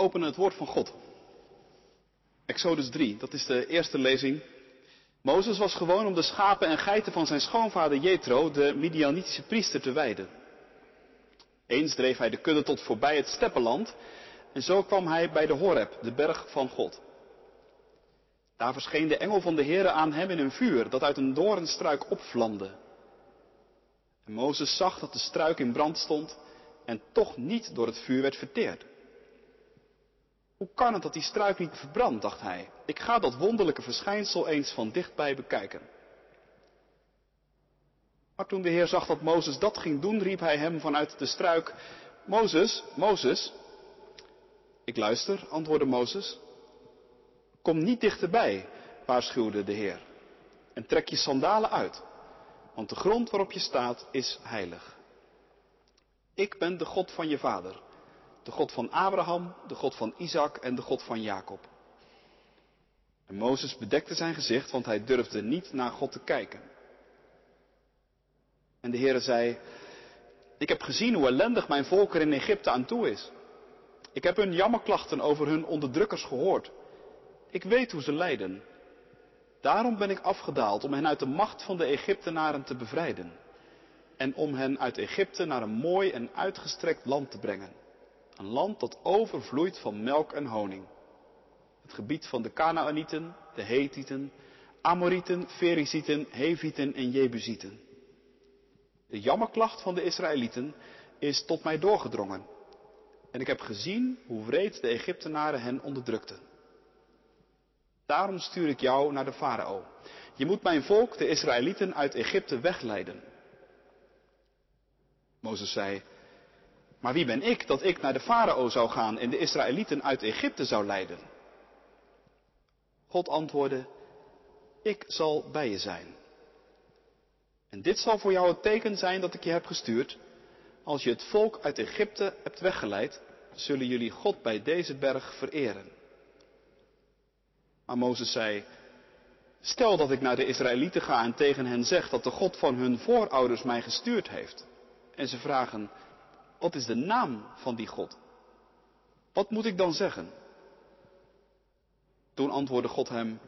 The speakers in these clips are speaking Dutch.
openen het woord van God. Exodus 3, dat is de eerste lezing. Mozes was gewoon om de schapen en geiten van zijn schoonvader Jethro, de Midianitische priester, te weiden. Eens dreef hij de kudde tot voorbij het steppenland en zo kwam hij bij de Horeb, de berg van God. Daar verscheen de engel van de Heere aan hem in een vuur dat uit een doornstruik opvlamde. En Mozes zag dat de struik in brand stond en toch niet door het vuur werd verteerd. Hoe kan het dat die struik niet verbrandt, dacht hij. Ik ga dat wonderlijke verschijnsel eens van dichtbij bekijken. Maar toen de Heer zag dat Mozes dat ging doen, riep hij hem vanuit de struik, Mozes, Mozes. Ik luister, antwoordde Mozes. Kom niet dichterbij, waarschuwde de Heer. En trek je sandalen uit, want de grond waarop je staat is heilig. Ik ben de God van je vader, de God van Abraham, de God van Isaac en de God van Jacob. En Mozes bedekte zijn gezicht, want hij durfde niet naar God te kijken. En de Heere zei, ik heb gezien hoe ellendig mijn volk er in Egypte aan toe is. Ik heb hun jammerklachten over hun onderdrukkers gehoord. Ik weet hoe ze lijden. Daarom ben ik afgedaald om hen uit de macht van de Egyptenaren te bevrijden. En om hen uit Egypte naar een mooi en uitgestrekt land te brengen. Een land dat overvloeit van melk en honing. Het gebied van de Canaanieten, de Hethieten, Amorieten, Ferizieten, Hevieten en Jebusieten. De jammerklacht van de Israëlieten is tot mij doorgedrongen. En ik heb gezien hoe wreed de Egyptenaren hen onderdrukten. Daarom stuur ik jou naar de farao. Je moet mijn volk, de Israëlieten, uit Egypte wegleiden. Mozes zei, maar wie ben ik dat ik naar de farao zou gaan en de Israëlieten uit Egypte zou leiden? God antwoordde, ik zal bij je zijn. En dit zal voor jou het teken zijn dat ik je heb gestuurd. Als je het volk uit Egypte hebt weggeleid, zullen jullie God bij deze berg vereren. Maar Mozes zei, stel dat ik naar de Israëlieten ga en tegen hen zeg dat de God van hun voorouders mij gestuurd heeft. En ze vragen, wat is de naam van die God? Wat moet ik dan zeggen? Toen antwoordde God hem,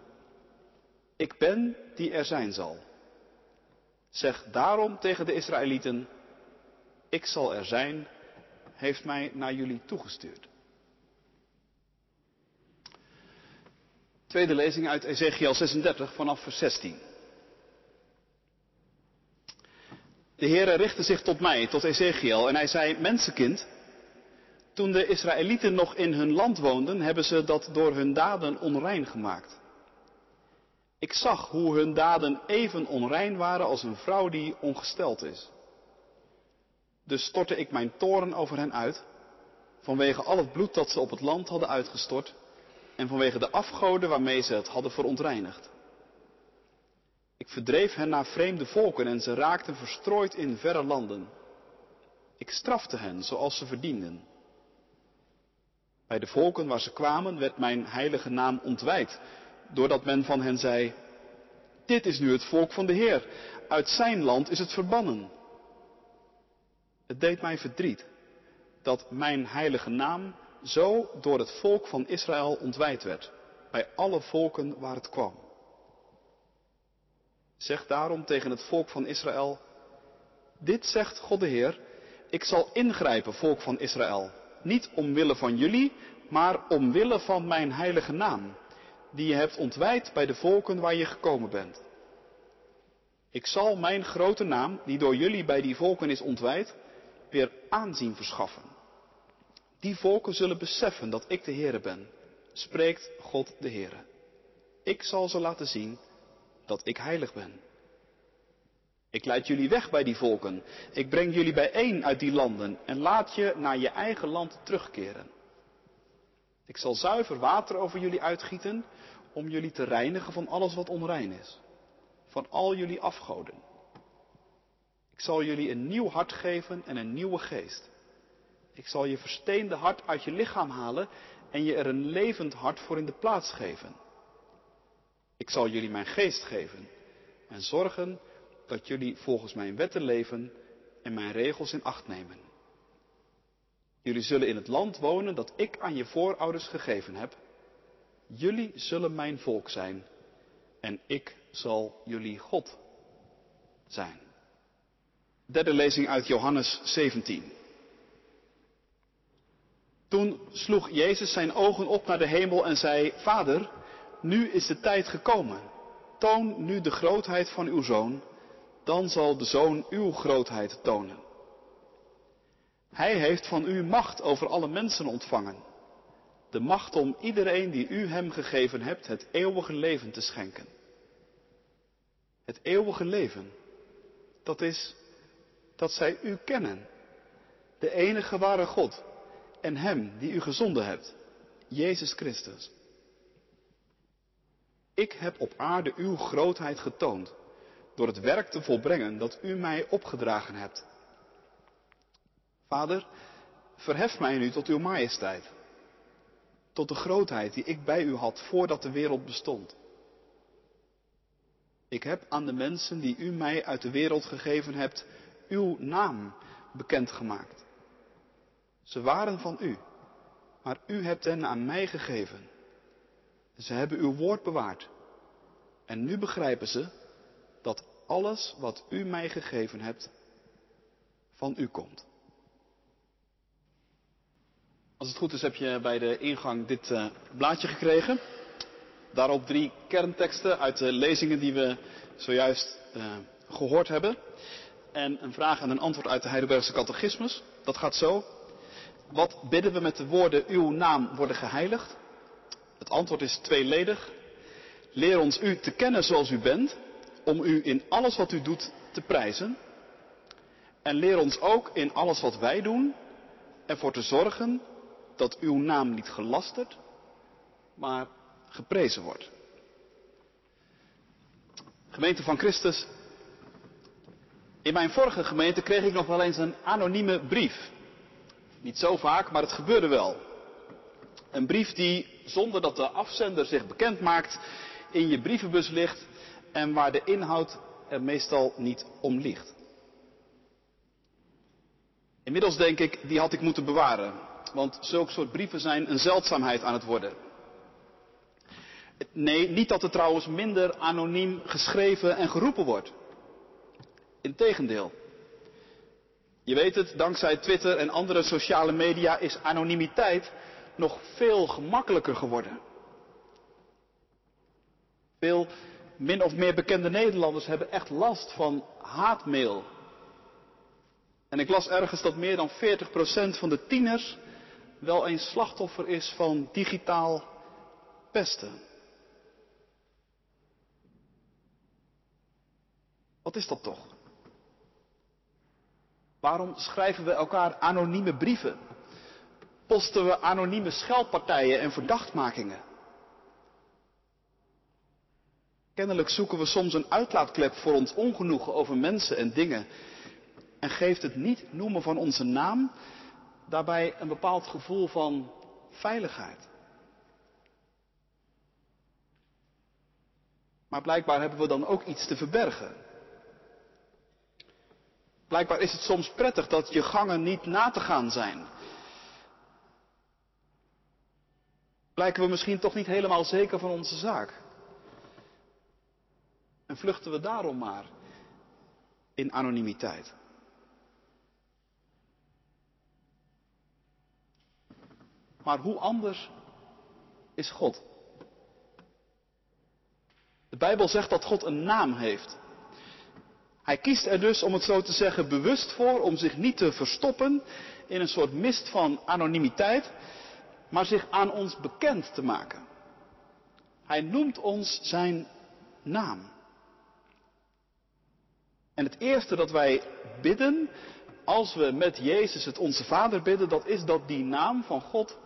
ik ben die er zijn zal. Zeg daarom tegen de Israëlieten, ik zal er zijn, heeft mij naar jullie toegestuurd. Tweede lezing uit Ezekiel 36 vanaf vers 16. De Heere richtte zich tot mij, tot Ezekiel, en hij zei, mensenkind, toen de Israëlieten nog in hun land woonden, hebben ze dat door hun daden onrein gemaakt. Ik zag hoe hun daden even onrein waren als een vrouw die ongesteld is. Dus stortte ik mijn toren over hen uit, vanwege al het bloed dat ze op het land hadden uitgestort en vanwege de afgoden waarmee ze het hadden verontreinigd. Ik verdreef hen naar vreemde volken en ze raakten verstrooid in verre landen. Ik strafte hen zoals ze verdienden. Bij de volken waar ze kwamen werd mijn heilige naam ontwijd, doordat men van hen zei, dit is nu het volk van de Heer, uit zijn land is het verbannen. Het deed mij verdriet dat mijn heilige naam zo door het volk van Israël ontwijd werd, bij alle volken waar het kwam. Zeg daarom tegen het volk van Israël, dit zegt God de Heer, ik zal ingrijpen, volk van Israël, niet omwille van jullie, maar omwille van mijn heilige naam, die je hebt ontwijd bij de volken waar je gekomen bent. Ik zal mijn grote naam, die door jullie bij die volken is ontwijd, weer aanzien verschaffen. Die volken zullen beseffen dat ik de Heere ben, spreekt God de Heere. Ik zal ze laten zien dat ik heilig ben. Ik leid jullie weg bij die volken. Ik breng jullie bijeen uit die landen en laat je naar je eigen land terugkeren. Ik zal zuiver water over jullie uitgieten om jullie te reinigen van alles wat onrein is. Van al jullie afgoden. Ik zal jullie een nieuw hart geven en een nieuwe geest. Ik zal je versteende hart uit je lichaam halen en je er een levend hart voor in de plaats geven. Ik zal jullie mijn geest geven en zorgen dat jullie volgens mijn wetten leven en mijn regels in acht nemen. Jullie zullen in het land wonen dat ik aan je voorouders gegeven heb. Jullie zullen mijn volk zijn en ik zal jullie God zijn. Derde lezing uit Johannes 17. Toen sloeg Jezus zijn ogen op naar de hemel en zei, Vader, nu is de tijd gekomen. Toon nu de grootheid van uw zoon, dan zal de zoon uw grootheid tonen. Hij heeft van u macht over alle mensen ontvangen. De macht om iedereen die u hem gegeven hebt het eeuwige leven te schenken. Het eeuwige leven, dat is dat zij u kennen. De enige ware God en Hem die u gezonden hebt, Jezus Christus. Ik heb op aarde uw grootheid getoond door het werk te volbrengen dat u mij opgedragen hebt. Vader, verhef mij nu tot uw majesteit, tot de grootheid die ik bij u had voordat de wereld bestond. Ik heb aan de mensen die u mij uit de wereld gegeven hebt, uw naam bekendgemaakt. Ze waren van u, maar u hebt hen aan mij gegeven. Ze hebben uw woord bewaard. En nu begrijpen ze dat alles wat u mij gegeven hebt van u komt. Als het goed is heb je bij de ingang dit uh, blaadje gekregen. Daarop drie kernteksten uit de lezingen die we zojuist uh, gehoord hebben. En een vraag en een antwoord uit de Heidelbergse catechismus. Dat gaat zo. Wat bidden we met de woorden uw naam worden geheiligd? Het antwoord is tweeledig. Leer ons u te kennen zoals u bent, om u in alles wat u doet te prijzen. En leer ons ook in alles wat wij doen ervoor te zorgen dat uw naam niet gelasterd, maar geprezen wordt. Gemeente van Christus, in mijn vorige gemeente kreeg ik nog wel eens een anonieme brief. Niet zo vaak, maar het gebeurde wel. Een brief die, zonder dat de afzender zich bekend maakt, in je brievenbus ligt en waar de inhoud er meestal niet om ligt. Inmiddels denk ik, die had ik moeten bewaren, want zulke soort brieven zijn een zeldzaamheid aan het worden. Nee, niet dat er trouwens minder anoniem geschreven en geroepen wordt. Integendeel. Je weet het, dankzij Twitter en andere sociale media is anonimiteit nog veel gemakkelijker geworden. Veel min of meer bekende Nederlanders hebben echt last van haatmail. En ik las ergens dat meer dan 40% van de tieners wel eens slachtoffer is van digitaal pesten. Wat is dat toch? Waarom schrijven we elkaar anonieme brieven? Posten we anonieme scheldpartijen en verdachtmakingen? Kennelijk zoeken we soms een uitlaatklep voor ons ongenoegen over mensen en dingen. En geeft het niet noemen van onze naam daarbij een bepaald gevoel van veiligheid. Maar blijkbaar hebben we dan ook iets te verbergen. Blijkbaar is het soms prettig dat je gangen niet na te gaan zijn. Blijken we misschien toch niet helemaal zeker van onze zaak. En vluchten we daarom maar in anonimiteit. Maar hoe anders is God? De Bijbel zegt dat God een naam heeft. Hij kiest er dus, om het zo te zeggen, bewust voor om zich niet te verstoppen in een soort mist van anonimiteit, maar zich aan ons bekend te maken. Hij noemt ons zijn naam. En het eerste dat wij bidden, als we met Jezus het onze Vader bidden, dat is dat die naam van God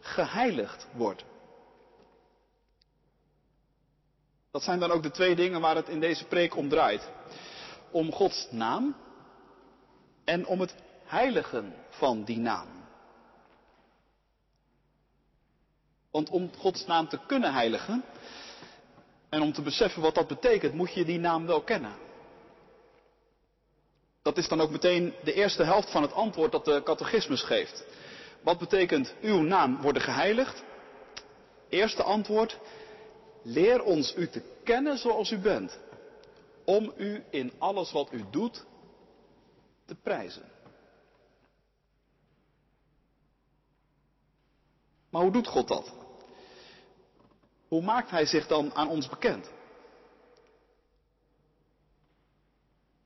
geheiligd wordt. Dat zijn dan ook de twee dingen waar het in deze preek om draait. Om Gods naam en om het heiligen van die naam. Want om Gods naam te kunnen heiligen en om te beseffen wat dat betekent, moet je die naam wel kennen. Dat is dan ook meteen de eerste helft van het antwoord dat de catechismus geeft. Wat betekent uw naam worden geheiligd? Eerste antwoord, leer ons u te kennen zoals u bent, om u in alles wat u doet te prijzen. Maar hoe doet God dat? Hoe maakt Hij zich dan aan ons bekend?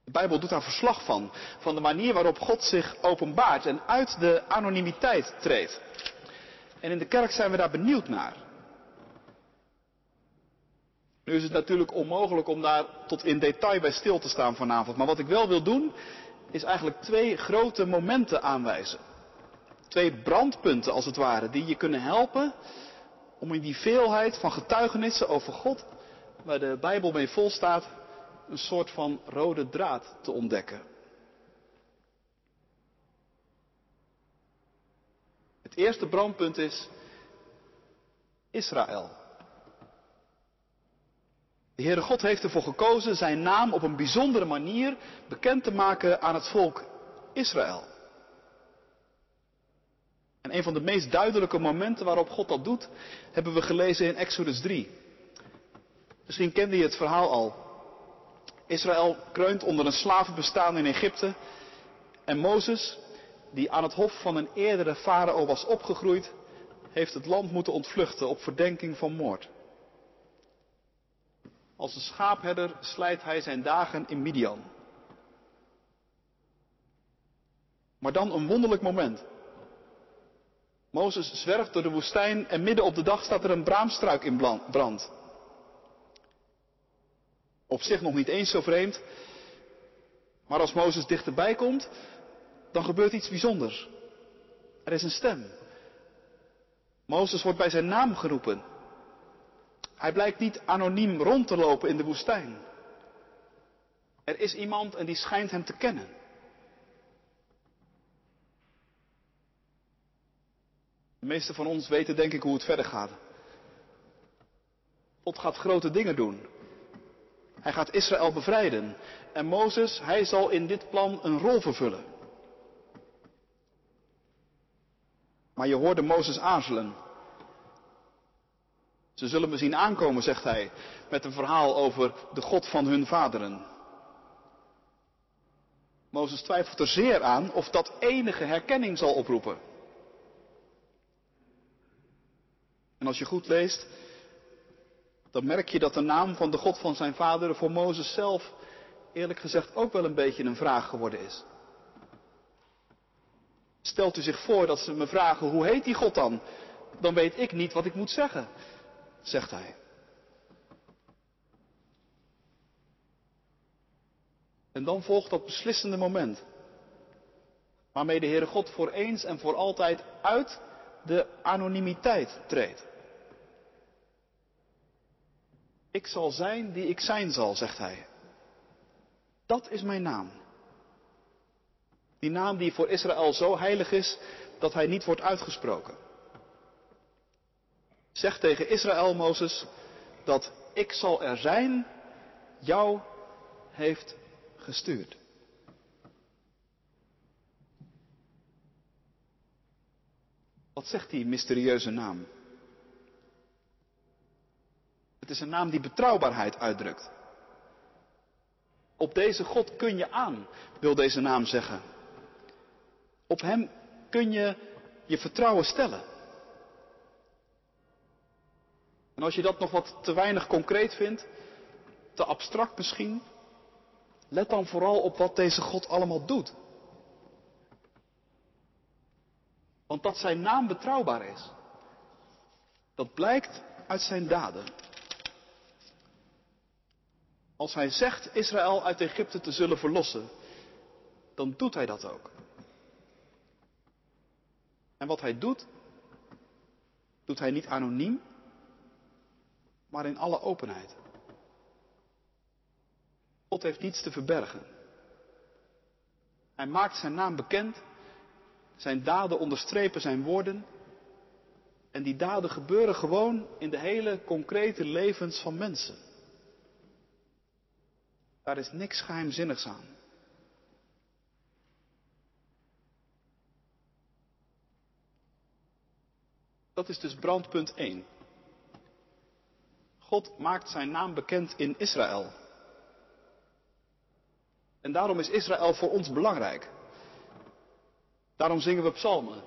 De Bijbel doet daar verslag van, van de manier waarop God zich openbaart en uit de anonimiteit treedt. En in de kerk zijn we daar benieuwd naar. Nu is het natuurlijk onmogelijk om daar tot in detail bij stil te staan vanavond, maar wat ik wel wil doen, is eigenlijk twee grote momenten aanwijzen. Twee brandpunten als het ware, die je kunnen helpen om in die veelheid van getuigenissen over God, waar de Bijbel mee vol staat, een soort van rode draad te ontdekken. Het eerste brandpunt is Israël. De Heere God heeft ervoor gekozen zijn naam op een bijzondere manier bekend te maken aan het volk Israël. En een van de meest duidelijke momenten waarop God dat doet, hebben we gelezen in Exodus 3. Misschien kende je het verhaal al. Israël kreunt onder een slavenbestaan in Egypte. En Mozes, die aan het hof van een eerdere farao was opgegroeid, heeft het land moeten ontvluchten op verdenking van moord. Als een schaapherder slijt hij zijn dagen in Midian. Maar dan een wonderlijk moment. Mozes zwerft door de woestijn en midden op de dag staat er een braamstruik in brand. Op zich nog niet eens zo vreemd. Maar als Mozes dichterbij komt, dan gebeurt iets bijzonders. Er is een stem. Mozes wordt bij zijn naam geroepen. Hij blijkt niet anoniem rond te lopen in de woestijn. Er is iemand en die schijnt hem te kennen. De meesten van ons weten denk ik hoe het verder gaat. God gaat grote dingen doen. Hij gaat Israël bevrijden. En Mozes, hij zal in dit plan een rol vervullen. Maar je hoorde Mozes aarzelen. Ze zullen me zien aankomen, zegt hij, met een verhaal over de God van hun vaderen. Mozes twijfelt er zeer aan of dat enige herkenning zal oproepen. En als je goed leest, dan merk je dat de naam van de God van zijn vaderen voor Mozes zelf, eerlijk gezegd, ook wel een beetje een vraag geworden is. Stelt u zich voor dat ze me vragen, hoe heet die God dan? Dan weet ik niet wat ik moet zeggen, zegt hij. En dan volgt dat beslissende moment. Waarmee de Heere God voor eens en voor altijd uit de anonimiteit treedt. Ik zal zijn die ik zijn zal, zegt hij. Dat is mijn naam. Die naam die voor Israël zo heilig is dat hij niet wordt uitgesproken. Zeg tegen Israël, Mozes, dat ik zal er zijn, jou heeft gestuurd. Wat zegt die mysterieuze naam? Het is een naam die betrouwbaarheid uitdrukt. Op deze God kun je aan, wil deze naam zeggen. Op Hem kun je je vertrouwen stellen. En als je dat nog wat te weinig concreet vindt, te abstract misschien, let dan vooral op wat deze God allemaal doet. Want dat zijn naam betrouwbaar is, dat blijkt uit zijn daden. Als hij zegt Israël uit Egypte te zullen verlossen, dan doet hij dat ook. En wat hij doet, doet hij niet anoniem, maar in alle openheid. God heeft niets te verbergen. Hij maakt zijn naam bekend, zijn daden onderstrepen zijn woorden. En die daden gebeuren gewoon in de hele concrete levens van mensen. Daar is niks geheimzinnigs aan. Dat is dus brandpunt 1. God maakt zijn naam bekend in Israël. En daarom is Israël voor ons belangrijk. Daarom zingen we psalmen.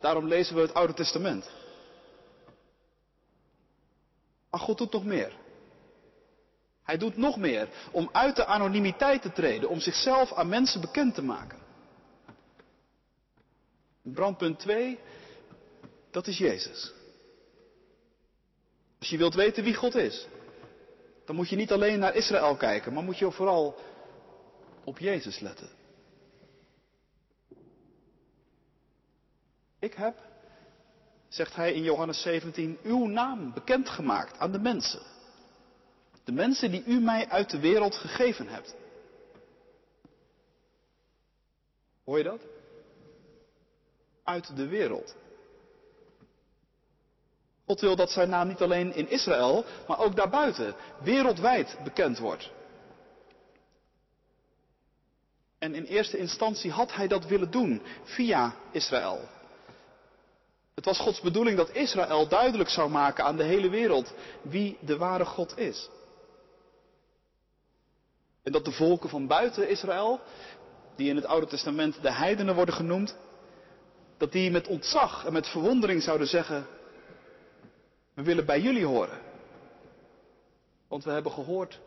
Daarom lezen we het Oude Testament. Maar God doet nog meer. Hij doet nog meer om uit de anonimiteit te treden, om zichzelf aan mensen bekend te maken. Brandpunt 2, dat is Jezus. Als je wilt weten wie God is, dan moet je niet alleen naar Israël kijken, maar moet je vooral op Jezus letten. Ik heb, zegt hij in Johannes 17, uw naam bekendgemaakt aan de mensen. De mensen die u mij uit de wereld gegeven hebt. Hoor je dat? Uit de wereld. God wil dat zijn naam niet alleen in Israël, maar ook daarbuiten, wereldwijd bekend wordt. En in eerste instantie had hij dat willen doen via Israël. Het was Gods bedoeling dat Israël duidelijk zou maken aan de hele wereld wie de ware God is. En dat de volken van buiten Israël, die in het Oude Testament de heidenen worden genoemd, dat die met ontzag en met verwondering zouden zeggen, we willen bij jullie horen. Want we hebben gehoord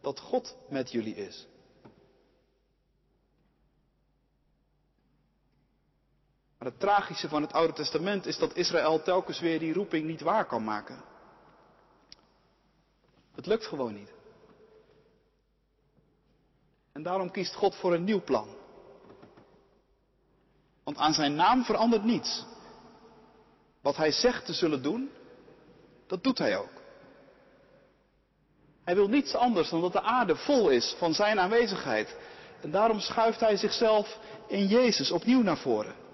dat God met jullie is. Maar het tragische van het Oude Testament is dat Israël telkens weer die roeping niet waar kan maken. Het lukt gewoon niet. En daarom kiest God voor een nieuw plan. Want aan zijn naam verandert niets. Wat hij zegt te zullen doen, dat doet hij ook. Hij wil niets anders dan dat de aarde vol is van zijn aanwezigheid. En daarom schuift hij zichzelf in Jezus opnieuw naar voren.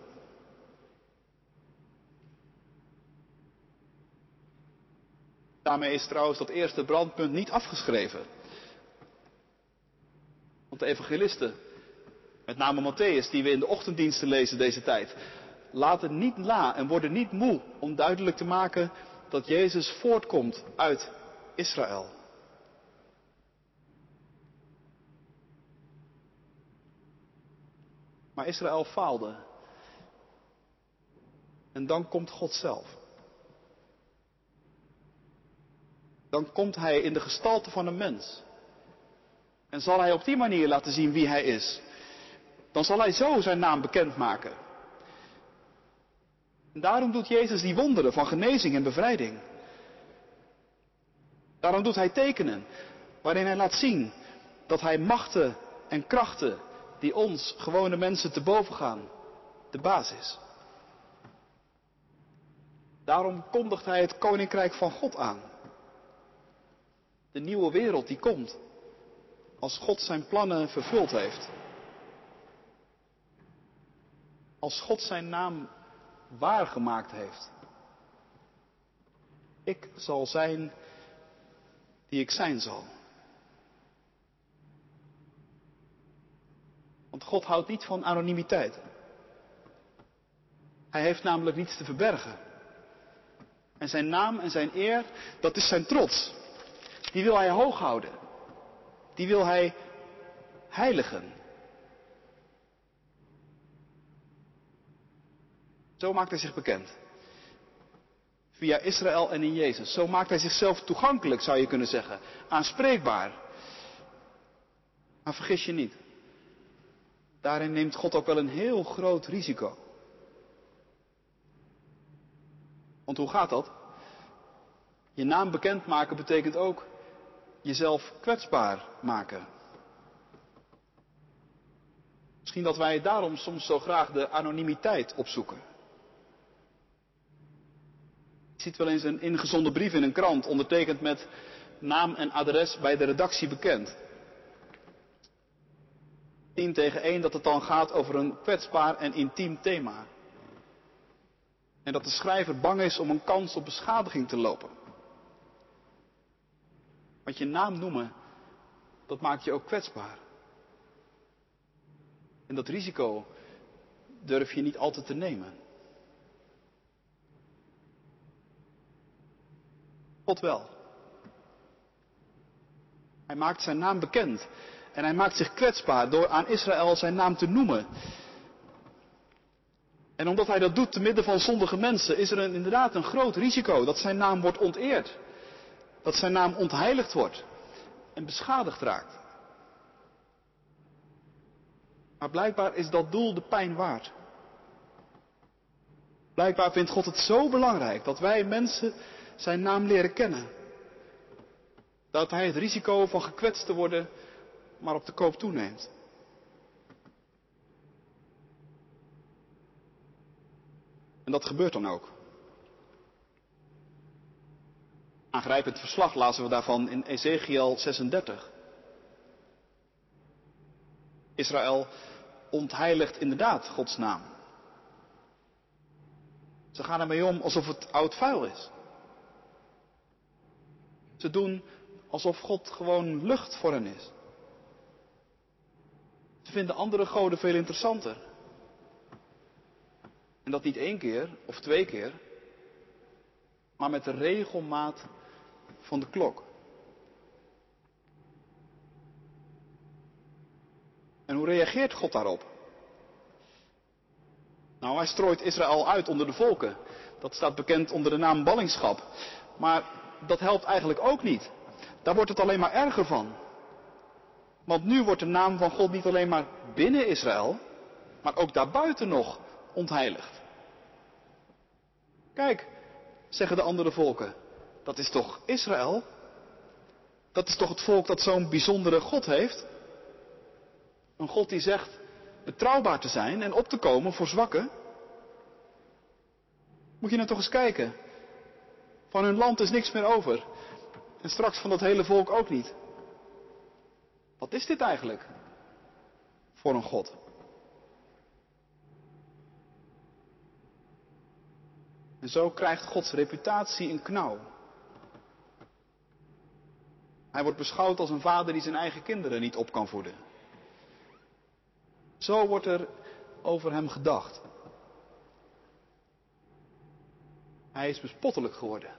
Daarmee is trouwens dat eerste brandpunt niet afgeschreven. Want de evangelisten, met name Matthäus, die we in de ochtenddiensten lezen deze tijd, laten niet na en worden niet moe om duidelijk te maken dat Jezus voortkomt uit Israël. Maar Israël faalde. En dan komt God zelf. Dan komt Hij in de gestalte van een mens. En zal Hij op die manier laten zien wie Hij is. Dan zal Hij zo zijn naam bekendmaken. En daarom doet Jezus die wonderen van genezing en bevrijding. Daarom doet hij tekenen waarin hij laat zien dat hij machten en krachten die ons gewone mensen te boven gaan, de basis. Daarom kondigt hij het koninkrijk van God aan. De nieuwe wereld die komt als God zijn plannen vervuld heeft. Als God zijn naam waargemaakt heeft. Ik zal zijn die ik zijn zal. Want God houdt niet van anonimiteit. Hij heeft namelijk niets te verbergen. En zijn naam en zijn eer, dat is zijn trots. Die wil hij hoog houden. Die wil hij heiligen. Zo maakt hij zich bekend. Via Israël en in Jezus. Zo maakt hij zichzelf toegankelijk, zou je kunnen zeggen. Aanspreekbaar. Maar vergis je niet. Daarin neemt God ook wel een heel groot risico. Want hoe gaat dat? Je naam bekendmaken betekent ook jezelf kwetsbaar maken. Misschien dat wij daarom soms zo graag de anonimiteit opzoeken. Je ziet wel eens een ingezonden brief in een krant, ondertekend met naam en adres bij de redactie bekend. Tien tegen één dat het dan gaat over een kwetsbaar en intiem thema. En dat de schrijver bang is om een kans op beschadiging te lopen. Want je naam noemen, dat maakt je ook kwetsbaar. En dat risico durf je niet altijd te nemen. God wel. Hij maakt zijn naam bekend. En hij maakt zich kwetsbaar door aan Israël zijn naam te noemen. En omdat hij dat doet te midden van zondige mensen, is er inderdaad een groot risico dat zijn naam wordt onteerd. Dat zijn naam ontheiligd wordt en beschadigd raakt. Maar blijkbaar is dat doel de pijn waard. Blijkbaar vindt God het zo belangrijk dat wij mensen zijn naam leren kennen. Dat hij het risico van gekwetst te worden maar op de koop toeneemt. En dat gebeurt dan ook. Aangrijpend verslag lazen we daarvan in Ezekiel 36. Israël ontheiligt inderdaad Gods naam. Ze gaan ermee om alsof het oud vuil is. Ze doen alsof God gewoon lucht voor hen is. Ze vinden andere goden veel interessanter. En dat niet één keer of twee keer, maar met regelmaat van de klok. En hoe reageert God daarop? Nou, hij strooit Israël uit onder de volken. Dat staat bekend onder de naam ballingschap. Maar dat helpt eigenlijk ook niet. Daar wordt het alleen maar erger van. Want nu wordt de naam van God niet alleen maar binnen Israël, maar ook daarbuiten nog ontheiligd. Kijk, zeggen de andere volken, dat is toch Israël? Dat is toch het volk dat zo'n bijzondere God heeft? Een God die zegt betrouwbaar te zijn en op te komen voor zwakken? Moet je nou toch eens kijken. Van hun land is niks meer over. En straks van dat hele volk ook niet. Wat is dit eigenlijk voor een God? En zo krijgt Gods reputatie een knauw. Hij wordt beschouwd als een vader die zijn eigen kinderen niet op kan voeden. Zo wordt er over hem gedacht. Hij is bespottelijk geworden.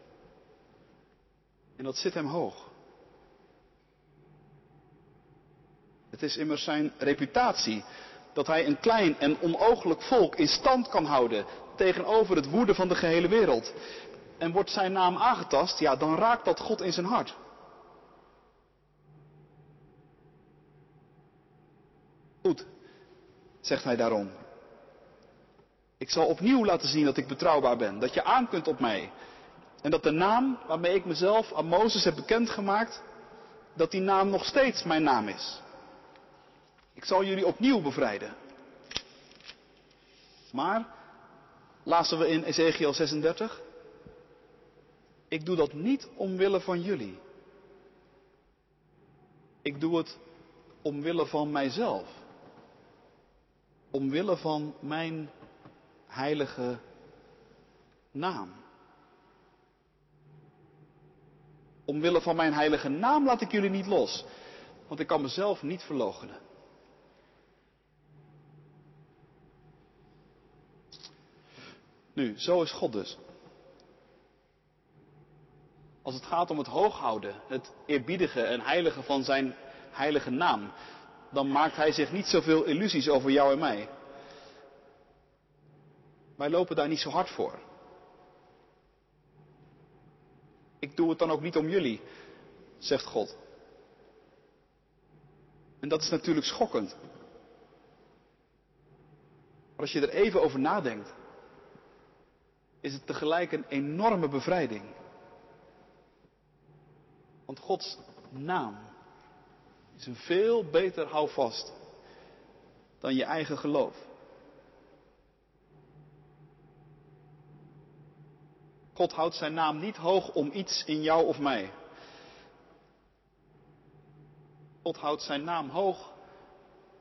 En dat zit hem hoog. Het is immers zijn reputatie dat hij een klein en onooglijk volk in stand kan houden tegenover het woede van de gehele wereld. En wordt zijn naam aangetast, ja, dan raakt dat God in zijn hart. Goed, zegt hij daarom. Ik zal opnieuw laten zien dat ik betrouwbaar ben, dat je aan kunt op mij. En dat de naam waarmee ik mezelf aan Mozes heb bekendgemaakt, dat die naam nog steeds mijn naam is. Ik zal jullie opnieuw bevrijden. Maar, lazen we in Ezekiel 36, ik doe dat niet omwille van jullie. Ik doe het omwille van mijzelf. Omwille van mijn heilige naam. Omwille van mijn heilige naam laat ik jullie niet los, want ik kan mezelf niet verloochenen. Nu, zo is God dus. Als het gaat om het hooghouden, het eerbiedige en heilige van zijn heilige naam, dan maakt hij zich niet zoveel illusies over jou en mij. Wij lopen daar niet zo hard voor. Ik doe het dan ook niet om jullie, zegt God. En dat is natuurlijk schokkend. Maar als je er even over nadenkt, is het tegelijk een enorme bevrijding. Want Gods naam is een veel beter houvast dan je eigen geloof. God houdt zijn naam niet hoog om iets in jou of mij. God houdt zijn naam hoog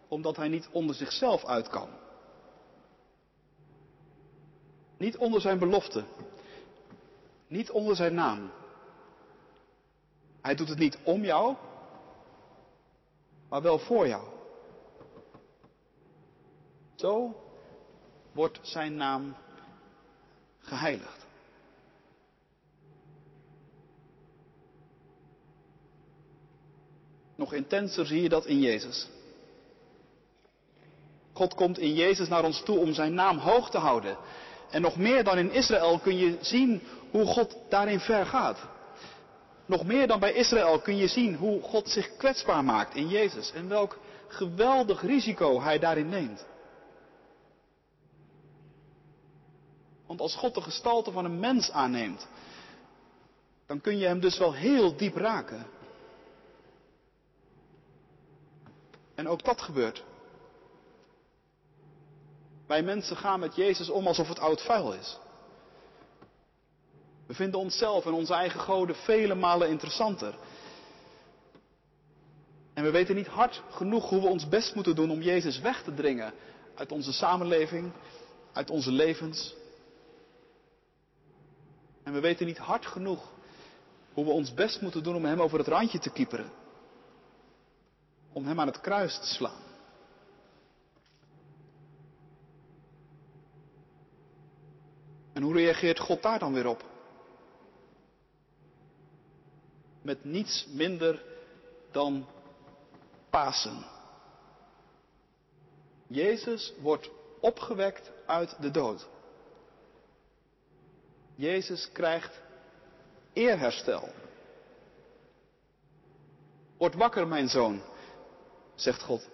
omdat hij niet onder zichzelf uit kan. Niet onder zijn belofte. Niet onder zijn naam. Hij doet het niet om jou, maar wel voor jou. Zo wordt zijn naam geheiligd. Nog intenser zie je dat in Jezus. God komt in Jezus naar ons toe om zijn naam hoog te houden. En nog meer dan in Israël kun je zien hoe God daarin ver gaat. Nog meer dan bij Israël kun je zien hoe God zich kwetsbaar maakt in Jezus en welk geweldig risico hij daarin neemt. Want als God de gestalte van een mens aanneemt, dan kun je hem dus wel heel diep raken. En ook dat gebeurt. Wij mensen gaan met Jezus om alsof het oud vuil is. We vinden onszelf en onze eigen goden vele malen interessanter. En we weten niet hard genoeg hoe we ons best moeten doen om Jezus weg te dringen uit onze samenleving, uit onze levens. En we weten niet hard genoeg hoe we ons best moeten doen om Hem over het randje te kieperen. Om Hem aan het kruis te slaan. En hoe reageert God daar dan weer op? Met niets minder dan Pasen. Jezus wordt opgewekt uit de dood. Jezus krijgt eerherstel. Word wakker, mijn zoon, zegt God.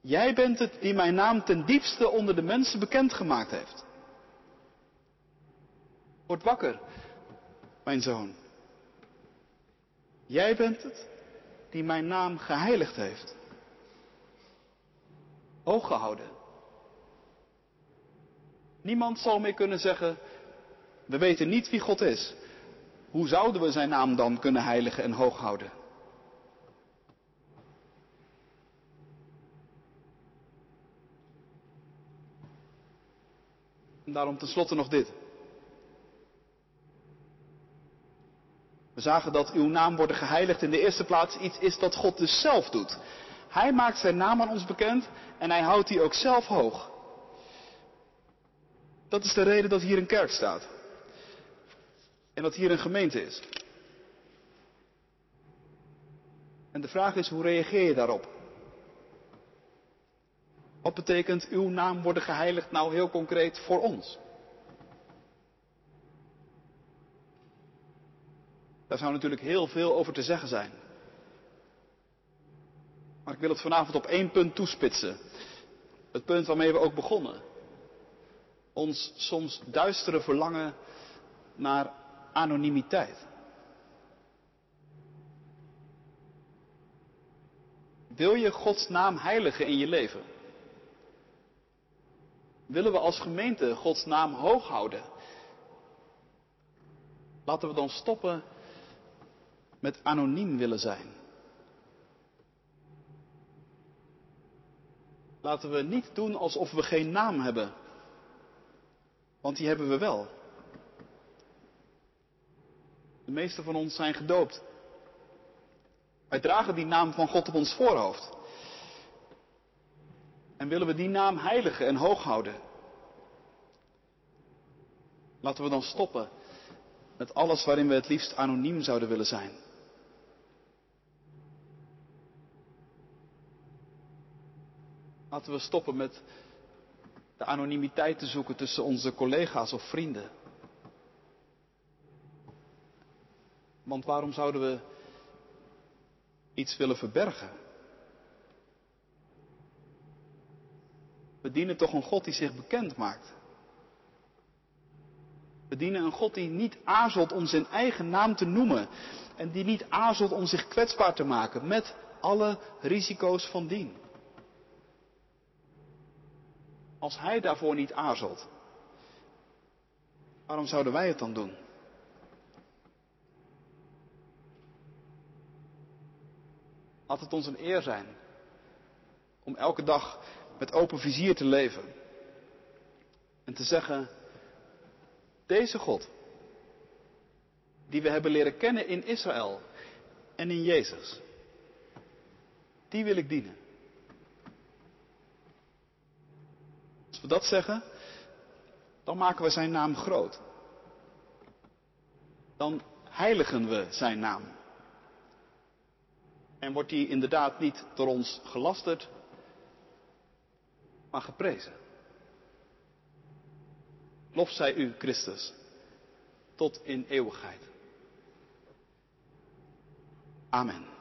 Jij bent het die mijn naam ten diepste onder de mensen bekendgemaakt heeft. Word wakker, mijn zoon. Jij bent het die mijn naam geheiligd heeft. Hooggehouden. Niemand zal meer kunnen zeggen, we weten niet wie God is. Hoe zouden we zijn naam dan kunnen heiligen en hoog houden? En daarom tenslotte nog dit. We zagen dat uw naam worden geheiligd in de eerste plaats iets is dat God dus zelf doet. Hij maakt zijn naam aan ons bekend en hij houdt die ook zelf hoog. Dat is de reden dat hier een kerk staat. En dat hier een gemeente is. En de vraag is, hoe reageer je daarop? Wat betekent uw naam worden geheiligd nou heel concreet voor ons? Daar zou natuurlijk heel veel over te zeggen zijn. Maar ik wil het vanavond op één punt toespitsen. Het punt waarmee we ook begonnen. Ons soms duistere verlangen naar anonimiteit. Wil je Gods naam heiligen in je leven? Willen we als gemeente Gods naam hoog houden? Laten we dan stoppen met anoniem willen zijn. Laten we niet doen alsof we geen naam hebben. Want die hebben we wel. De meeste van ons zijn gedoopt. Wij dragen die naam van God op ons voorhoofd. En willen we die naam heiligen en hoog houden. Laten we dan stoppen met alles waarin we het liefst anoniem zouden willen zijn. Laten we stoppen met de anonimiteit te zoeken tussen onze collega's of vrienden. Want waarom zouden we iets willen verbergen? We dienen toch een God die zich bekend maakt. We dienen een God die niet aarzelt om zijn eigen naam te noemen. En die niet aarzelt om zich kwetsbaar te maken met alle risico's van dien. Als Hij daarvoor niet aarzelt, waarom zouden wij het dan doen? Laat het ons een eer zijn om elke dag met open vizier te leven en te zeggen, deze God, die we hebben leren kennen in Israël en in Jezus, die wil ik dienen. We dat zeggen, dan maken we zijn naam groot. Dan heiligen we zijn naam. En wordt die inderdaad niet door ons gelasterd, maar geprezen. Lof zij u, Christus, tot in eeuwigheid. Amen.